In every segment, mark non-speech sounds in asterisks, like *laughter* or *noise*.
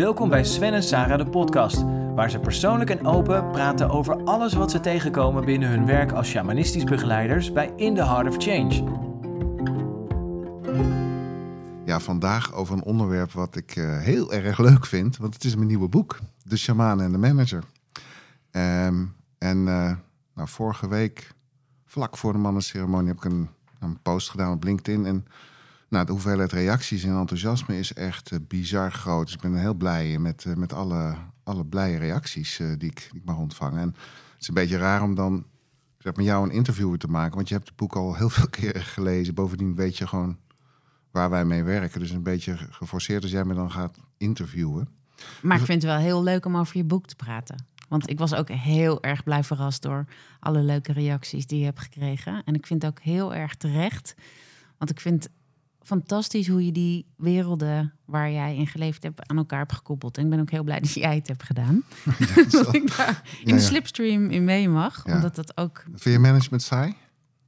Welkom bij Sven en Sarah de podcast, waar ze persoonlijk en open praten over alles wat ze tegenkomen binnen hun werk als shamanistisch begeleiders bij In the Heart of Change. Ja, vandaag over een onderwerp wat ik uh, heel erg leuk vind, want het is mijn nieuwe boek, De Shaman en de Manager. Um, en uh, nou, vorige week, vlak voor de mannenceremonie, heb ik een, een post gedaan op LinkedIn en nou, de hoeveelheid reacties en enthousiasme is echt uh, bizar groot. Dus ik ben heel blij met, uh, met alle, alle blije reacties uh, die, ik, ik mag ontvangen. En het is een beetje raar om dan zeg, met jou een interview te maken. Want je hebt het boek al heel veel *laughs* keren gelezen. Bovendien weet je gewoon waar wij mee werken. Dus een beetje geforceerd als jij me dan gaat interviewen. Maar ik vind het wel heel leuk om over je boek te praten. Want ik was ook heel erg blij verrast door alle leuke reacties die je hebt gekregen. En ik vind het ook heel erg terecht. Want ik vind fantastisch hoe je die werelden waar jij in geleefd hebt aan elkaar hebt gekoppeld. En ik ben ook heel blij dat jij het hebt gedaan. Ja, *laughs* dat ik daar in ja, de slipstream in mee mag. Omdat dat ook. Vind je management saai?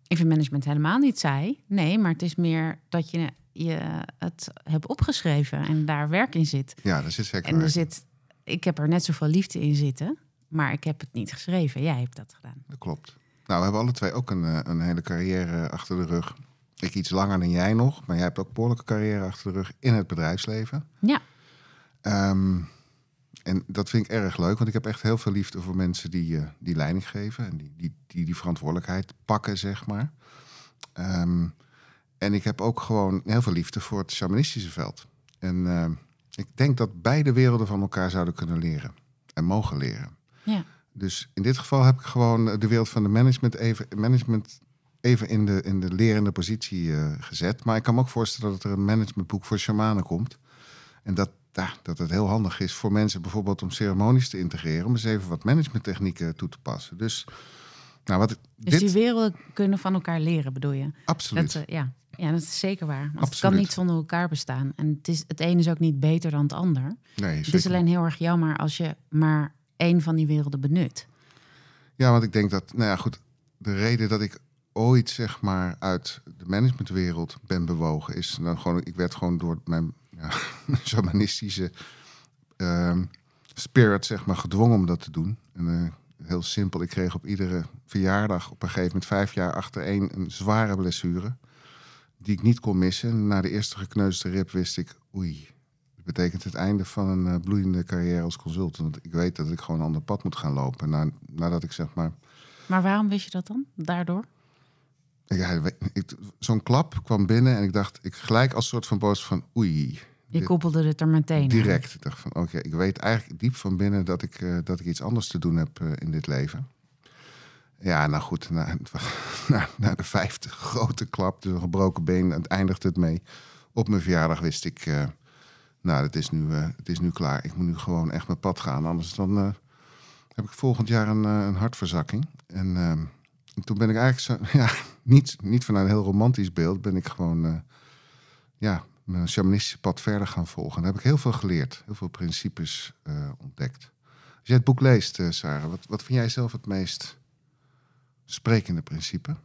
Ik vind management helemaal niet saai. Nee, maar het is meer dat je, je het hebt opgeschreven en daar werk in zit. Ja, dat zit zeker. En er zit, ik heb er net zoveel liefde in zitten, maar ik heb het niet geschreven. Jij hebt dat gedaan. Dat klopt. Nou, we hebben alle twee ook een, een hele carrière achter de rug. Ik iets langer dan jij nog, maar jij hebt ook behoorlijke carrière achter de rug in het bedrijfsleven. Ja. Um, en dat vind ik erg leuk, want ik heb echt heel veel liefde voor mensen die, uh, die leiding geven en die die, die die verantwoordelijkheid pakken, zeg maar. Um, en ik heb ook gewoon heel veel liefde voor het shamanistische veld. En uh, ik denk dat beide werelden van elkaar zouden kunnen leren en mogen leren. Ja. Dus in dit geval heb ik gewoon de wereld van de management even management even in de, in de lerende positie uh, gezet. Maar ik kan me ook voorstellen dat er een managementboek voor shamanen komt. En dat, ja, dat het heel handig is voor mensen bijvoorbeeld om ceremonies te integreren. Om eens even wat managementtechnieken toe te passen. Dus, nou, wat, dus dit... die werelden kunnen van elkaar leren, bedoel je? Absoluut. Dat, uh, ja. ja, dat is zeker waar. Want het kan niet zonder elkaar bestaan. En het, is, het ene is ook niet beter dan het ander. Nee, het is alleen heel erg jammer als je maar één van die werelden benut. Ja, want ik denk dat, nou ja, goed, de reden dat ik ooit zeg maar uit de managementwereld ben bewogen is dan gewoon ik werd gewoon door mijn ja, *laughs* shamanistische uh, spirit zeg maar gedwongen om dat te doen. En uh, heel simpel ik kreeg op iedere verjaardag op een gegeven moment vijf jaar achtereen een zware blessure die ik niet kon missen. Na de eerste gekneusde rib wist ik oei dat betekent het einde van een uh, bloeiende carrière als consultant. Ik weet dat ik gewoon een ander pad moet gaan lopen na, nadat ik zeg maar maar waarom wist je dat dan daardoor zo'n klap kwam binnen en ik dacht, ik gelijk als soort van boos van oei. Je koppelde het er meteen Direct. Ik dacht van oké, ik weet eigenlijk diep van binnen dat ik, uh, dat ik iets anders te doen heb uh, in dit leven. Ja, nou goed, na, *laughs* na, na, de vijfde grote klap, dus een gebroken been, het eindigde het mee. Op mijn verjaardag wist ik, uh, nou, het is, nu, het is nu klaar. Ik moet nu gewoon echt mijn pad gaan. Anders dan heb ik volgend jaar een, een hartverzakking. En ehm, en toen ben ik eigenlijk *laughs* ja, niet, niet vanuit een heel romantisch beeld, ben ik gewoon uh, ja, mijn shamanistische pad verder gaan volgen. En daar heb ik heel veel geleerd, heel veel principes uh, ontdekt. Als jij het boek leest, uh, Sarah, wat, wat vind jij zelf het meest sprekende principe?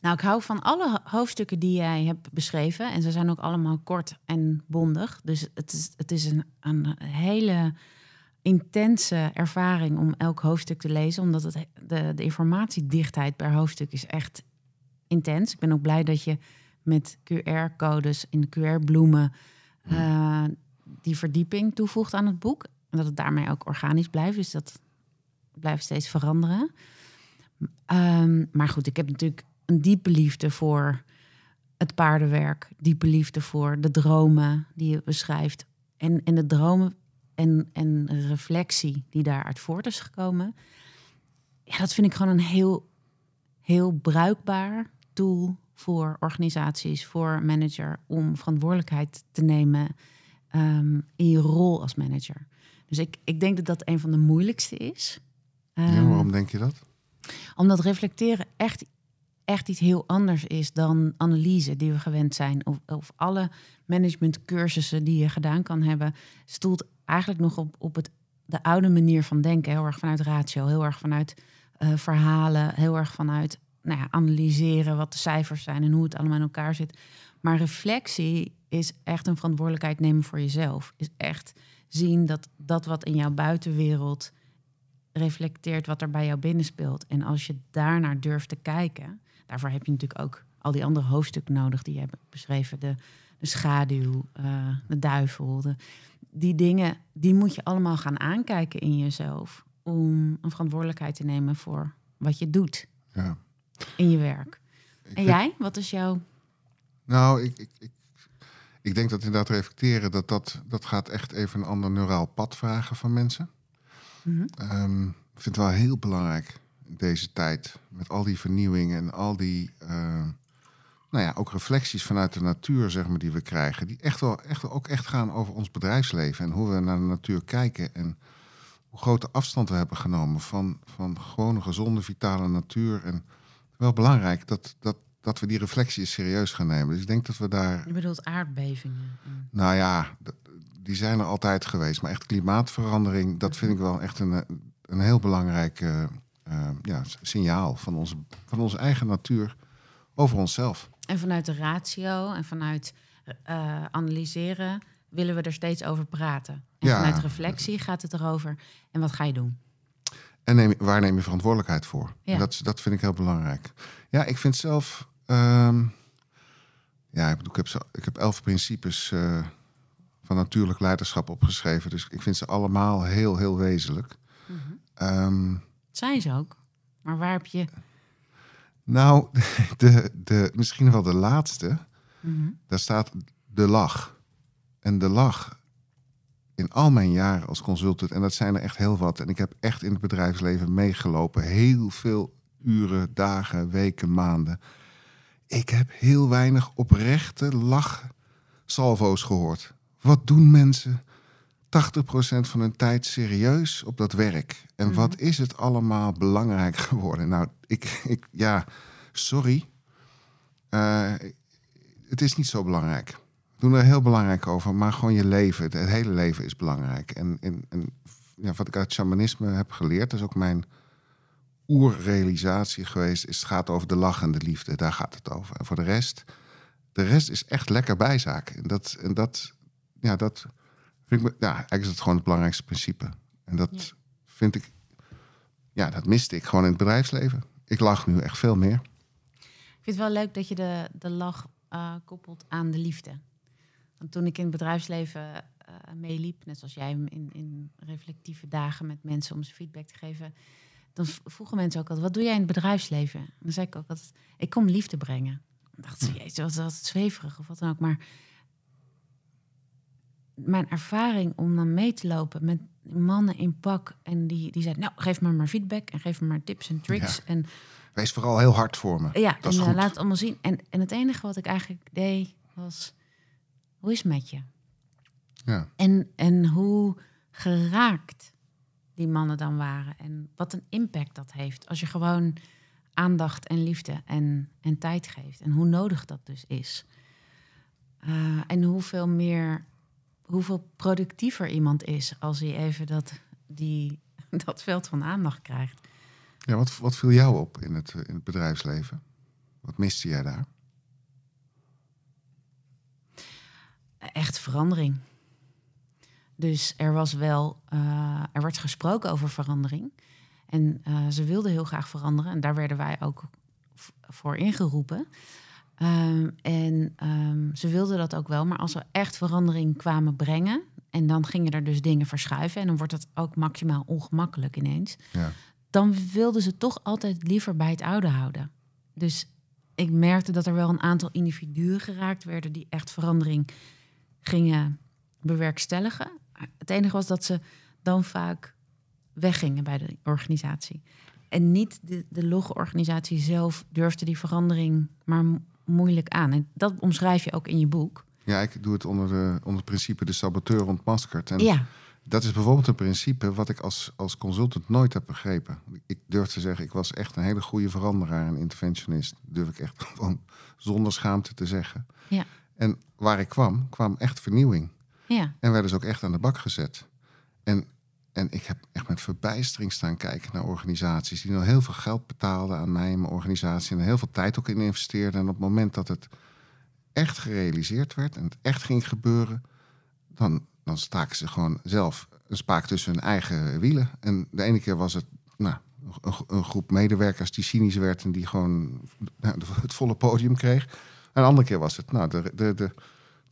Nou, ik hou van alle hoofdstukken die jij hebt beschreven. En ze zijn ook allemaal kort en bondig. Dus het is, het is een, een hele intense ervaring om elk hoofdstuk te lezen, omdat het, de, de informatiedichtheid per hoofdstuk is echt intens. Ik ben ook blij dat je met QR-codes in de QR-bloemen uh, die verdieping toevoegt aan het boek. En dat het daarmee ook organisch blijft. Dus dat blijft steeds veranderen. Um, maar goed, ik heb natuurlijk een diepe liefde voor het paardenwerk. Diepe liefde voor de dromen die je beschrijft. En, en de dromen en, en reflectie die daaruit voort is gekomen. Ja, dat vind ik gewoon een heel, heel bruikbaar tool voor organisaties, voor manager, om verantwoordelijkheid te nemen um, in je rol als manager. Dus ik, ik denk dat dat een van de moeilijkste is. Um, ja, waarom denk je dat? Omdat reflecteren echt, echt iets heel anders is dan analyse die we gewend zijn. Of, of alle managementcursussen die je gedaan kan hebben, stoelt eigenlijk nog op, op het, de oude manier van denken. Heel erg vanuit ratio, heel erg vanuit uh, verhalen, heel erg vanuit nou ja, analyseren wat de cijfers zijn en hoe het allemaal in elkaar zit. Maar reflectie is echt een verantwoordelijkheid nemen voor jezelf. Is echt zien dat dat wat in jouw buitenwereld reflecteert wat er bij jou binnen speelt. En als je daarnaar durft te kijken, daarvoor heb je natuurlijk ook al die andere hoofdstukken nodig die je hebt beschreven. De, de schaduw, uh, de duivel. De, die dingen, die moet je allemaal gaan aankijken in jezelf. Om een verantwoordelijkheid te nemen voor wat je doet Ja. in je werk. Ik En jij? Wat is jouw... Nou, ik, ik, ik, ik denk dat inderdaad reflecteren, dat, dat, dat gaat echt even een ander neuraal pad vragen van mensen. Ehm, ik vind het wel heel belangrijk in deze tijd, met al die vernieuwingen en al die, eh, nou ja, ook reflecties vanuit de natuur, zeg maar, die we krijgen, die echt wel, echt ook echt gaan over ons bedrijfsleven en hoe we naar de natuur kijken en hoe grote afstand we hebben genomen van, van gewone, gezonde, vitale natuur. En wel belangrijk dat, dat, dat we die reflecties serieus gaan nemen. Dus ik denk dat we daar Je bedoelt aardbevingen. En- nou ja, die zijn er altijd geweest. Maar echt klimaatverandering, dat vind ik wel echt een, een heel belangrijk eh, eh, ja, signaal van onze, van onze eigen natuur over onszelf. En vanuit de ratio en vanuit eh, analyseren willen we er steeds over praten. En Ja. vanuit reflectie gaat het erover. En wat ga je doen? En neem, waar neem je verantwoordelijkheid voor? Ja. Dat, dat vind ik heel belangrijk. Ja, ik vind zelf. ehm, ja, ik, bedoel, ik, heb zo, ik heb elf principes eh, van natuurlijk leiderschap opgeschreven. Dus ik vind ze allemaal heel, heel wezenlijk. Ehm, Het zijn ze ook. Maar waar heb je... nou, *laughs* de, de, misschien wel de laatste. Mhm. Daar staat de lach. En de lach in al mijn jaren als consultant, en dat zijn er echt heel wat. En ik heb echt in het bedrijfsleven meegelopen. Heel veel uren, dagen, weken, maanden. Ik heb heel weinig oprechte lachsalvo's gehoord. Wat doen mensen 80% van hun tijd serieus op dat werk? En Mhm. wat is het allemaal belangrijk geworden? Nou, ik, ik ja, sorry. Eh, het is niet zo belangrijk. We doen er heel belangrijk over, maar gewoon je leven, het hele leven is belangrijk. En, en, en ja, wat ik uit shamanisme heb geleerd, dat is ook mijn oerrealisatie geweest, is het gaat over de lach en de liefde. Daar gaat het over. En voor de rest, de rest is echt lekker bijzaak. En dat, en dat, ja, dat vind ik, ja, eigenlijk is het gewoon het belangrijkste principe. En dat Ja. vind ik, ja, dat miste ik gewoon in het bedrijfsleven. Ik lach nu echt veel meer. Ik vind het wel leuk dat je de, de lach eh, koppelt aan de liefde. Want toen ik in het bedrijfsleven eh, meeliep, net zoals jij in, in reflectieve dagen met mensen om ze feedback te geven, dan vroegen mensen ook altijd, wat doe jij in het bedrijfsleven? En dan zei ik ook altijd, ik kom liefde brengen. Dan dacht ze, jezus, wat is dat zweverig of wat dan ook. Maar mijn ervaring om dan mee te lopen met mannen in pak en die, die zeiden, nou, geef me maar feedback en geef me maar tips en tricks. Ja. En Wees vooral heel hard voor me. ja, dat en eh, goed. laat het allemaal zien. En, en het enige wat ik eigenlijk deed was, hoe is het met je? Ja. En, en hoe geraakt die mannen dan waren. En wat een impact dat heeft. Als je gewoon aandacht en liefde en, en tijd geeft. En hoe nodig dat dus is. Eh, en hoeveel meer, hoeveel productiever iemand is als hij even dat, die, *laughs* dat veld van aandacht krijgt. Ja, wat, wat viel jou op in het, eh, in het bedrijfsleven? Wat miste jij daar? echt verandering. Dus er was wel, eh, er werd gesproken over verandering. En eh, ze wilden heel graag veranderen. En daar werden wij ook voor ingeroepen. Ehm, en ehm, ze wilden dat ook wel. Maar als we echt verandering kwamen brengen. En dan gingen er dus dingen verschuiven. En dan wordt het ook maximaal ongemakkelijk ineens. Ja. Dan wilden ze toch altijd liever bij het oude houden. Dus ik merkte dat er wel een aantal individuen geraakt werden die echt verandering gingen bewerkstelligen. Het enige was dat ze dan vaak weggingen bij de organisatie. En niet de, de logorganisatie zelf durfde die verandering maar moeilijk aan. En dat omschrijf je ook in je boek. Ja, ik doe het onder, de, onder het principe de saboteur ontmaskert. En Ja, dat is bijvoorbeeld een principe wat ik als, als consultant nooit heb begrepen. Ik durf te zeggen, ik was echt een hele goede veranderaar en interventionist. Durf ik echt *laughs* gewoon zonder schaamte te zeggen. ja, En waar ik kwam, kwam echt vernieuwing. ja. En werden ze ook echt aan de bak gezet. En, en ik heb echt met verbijstering staan kijken naar organisaties die nog heel veel geld betaalden aan mij en mijn organisatie. En heel veel tijd ook in investeerden. En op het moment dat het echt gerealiseerd werd en het echt ging gebeuren, dan, dan staken ze gewoon zelf een spaak tussen hun eigen wielen. En de ene keer was het nou, een, groep medewerkers die cynisch werd en die gewoon nou, het volle podium kreeg. En een andere keer was het, nou, de, de, de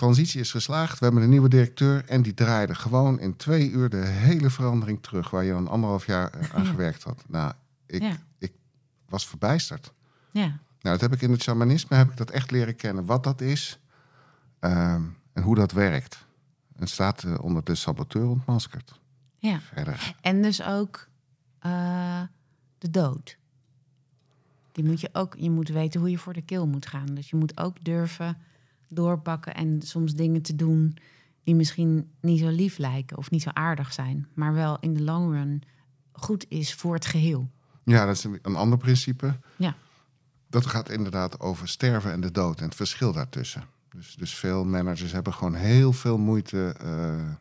transitie is geslaagd. We hebben een nieuwe directeur en die draaide gewoon in twee uur de hele verandering terug, waar je dan anderhalf jaar eh, aan gewerkt had. Nou, ik, Ja. ik was verbijsterd. Ja, Nou, dat heb ik in het shamanisme heb ik dat echt leren kennen, wat dat is ehm, en hoe dat werkt. Het staat eh, onder de saboteur ontmaskerd. ja. Verder. En dus ook eh, de dood. Die moet je ook, je moet weten hoe je voor de keel moet gaan. Dus je moet ook durven doorpakken en soms dingen te doen die misschien niet zo lief lijken of niet zo aardig zijn, maar wel in de long run goed is voor het geheel. Ja, dat is een, ander principe. Ja. Dat gaat inderdaad over sterven en de dood en het verschil daartussen. Dus, dus veel managers hebben gewoon heel veel moeite. eh,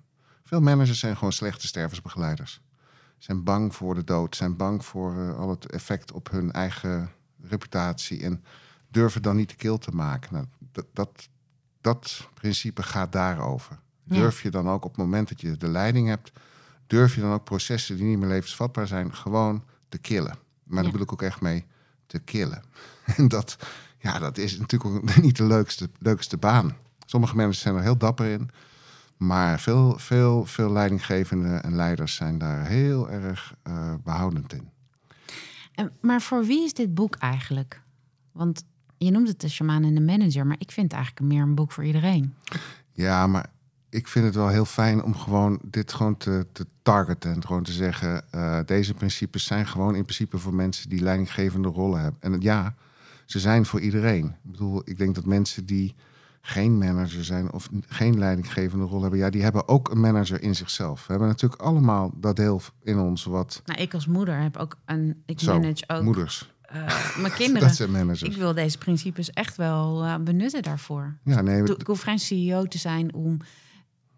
veel managers zijn gewoon slechte stervensbegeleiders. Zijn bang voor de dood, zijn bang voor eh, al het effect op hun eigen reputatie en durven dan niet de keel te maken. Nou, dat, dat, dat principe gaat daarover. Ja. Durf je dan ook op het moment dat je de leiding hebt, durf je dan ook processen die niet meer levensvatbaar zijn, gewoon te killen. Maar Ja. daar bedoel ik ook echt mee te killen. *laughs* En dat, ja, dat is natuurlijk ook *laughs* niet de leukste, leukste baan. Sommige mensen zijn er heel dapper in. Maar veel, veel, veel leidinggevenden en leiders zijn daar heel erg eh, behoudend in. En, maar voor wie is dit boek eigenlijk? Want je noemt het de shaman en de manager, maar ik vind het eigenlijk meer een boek voor iedereen. Ja, maar ik vind het wel heel fijn om gewoon dit gewoon te, te targeten. En gewoon te zeggen, eh, deze principes zijn gewoon in principe voor mensen die leidinggevende rollen hebben. En ja, ze zijn voor iedereen. Ik bedoel, ik denk dat mensen die geen manager zijn of geen leidinggevende rol hebben, ja, die hebben ook een manager in zichzelf. We hebben natuurlijk allemaal dat deel in ons wat Nou, ik als moeder heb ook een. Ik Zo, manage ook moeders. Eh, mijn *laughs* kinderen. Dat zijn managers. Ik wil deze principes echt wel eh, benutten daarvoor. Ja, nee, Ik hoef geen CEO te zijn om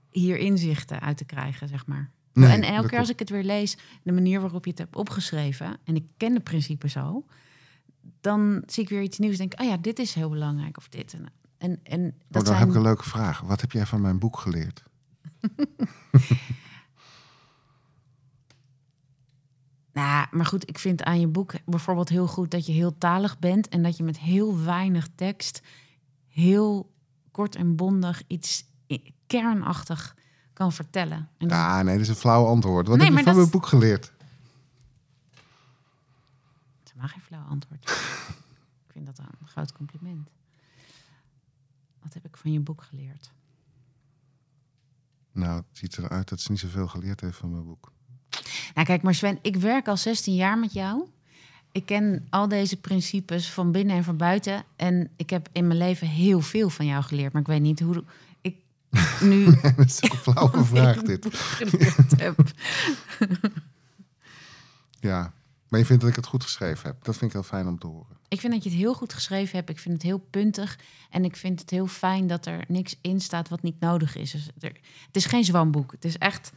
hier inzichten uit te krijgen, zeg maar. nee, en elke keer als ik het weer lees, de manier waarop je het hebt opgeschreven, en ik ken de principes al, dan zie ik weer iets nieuws. Denk, oh ja, dit is heel belangrijk of dit. En, en, en Oh, dat dan zijn, heb ik een leuke vraag. Wat heb jij van mijn boek geleerd? *laughs* Nou, maar goed, ik vind aan je boek bijvoorbeeld heel goed dat je heel talig bent en dat je met heel weinig tekst heel kort en bondig iets kernachtig kan vertellen. En dat- Ja, nee, dat is een flauw antwoord. Wat Nee, heb je van dat- mijn boek geleerd? Dat is maar geen flauw antwoord. *laughs* ik vind dat een groot compliment. Wat heb ik van je boek geleerd? Nou, het ziet eruit dat ze niet zoveel geleerd heeft van mijn boek. Nou, kijk, maar Sven, ik werk al 16 jaar met jou. Ik ken al deze principes van binnen en van buiten. En ik heb in mijn leven heel veel van jou geleerd. Maar ik weet niet hoe ik *laughs* nu dat is een flauwe *laughs* vraag dit. *laughs* Ja, maar je vindt dat ik het goed geschreven heb. Dat vind ik heel fijn om te horen. Ik vind dat je het heel goed geschreven hebt. Ik vind het heel puntig. En ik vind het heel fijn dat er niks in staat wat niet nodig is. Dus er, het is geen zwamboek. Het is echt...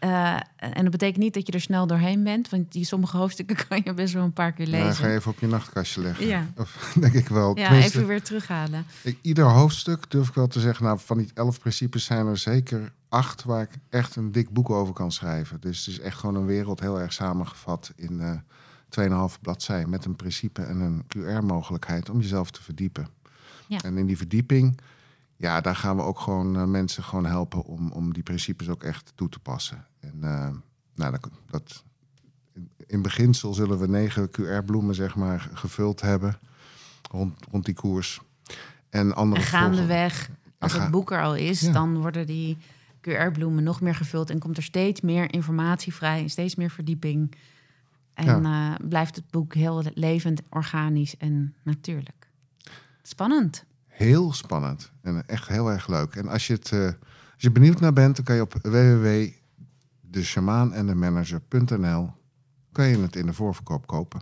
eh, en dat betekent niet dat je er snel doorheen bent. Want die sommige hoofdstukken *laughs* kan je best wel een paar keer Ja, lezen. ga je even op je nachtkastje leggen. Ja. *laughs* Of, denk ik wel. Ja, Tenminste, even weer terughalen. ik- ieder hoofdstuk durf ik wel te zeggen... Nou, van die elf principes zijn er zeker acht... waar ik echt een dik boek over kan schrijven. Dus het is echt gewoon een wereld heel erg samengevat... in eh 2,5 bladzij met een principe en een QR-mogelijkheid... om jezelf te verdiepen. Ja. En in die verdieping... Ja, daar gaan we ook gewoon eh, mensen gewoon helpen om, om die principes ook echt toe te passen. En eh, nou, dat, dat, in, in beginsel zullen we negen QR-bloemen zeg maar gevuld hebben rond, rond die koers. En andere En gaandeweg, als het boek er al is, Ja. dan worden die QR-bloemen nog meer gevuld en komt er steeds meer informatie vrij en steeds meer verdieping. En eh, blijft het boek heel levend, organisch en natuurlijk. Spannend. Heel spannend en echt heel erg leuk. En als je, het, eh, als je benieuwd naar bent, dan kan je op www.deshamaanendemanager.nl kan je het in de voorverkoop kopen.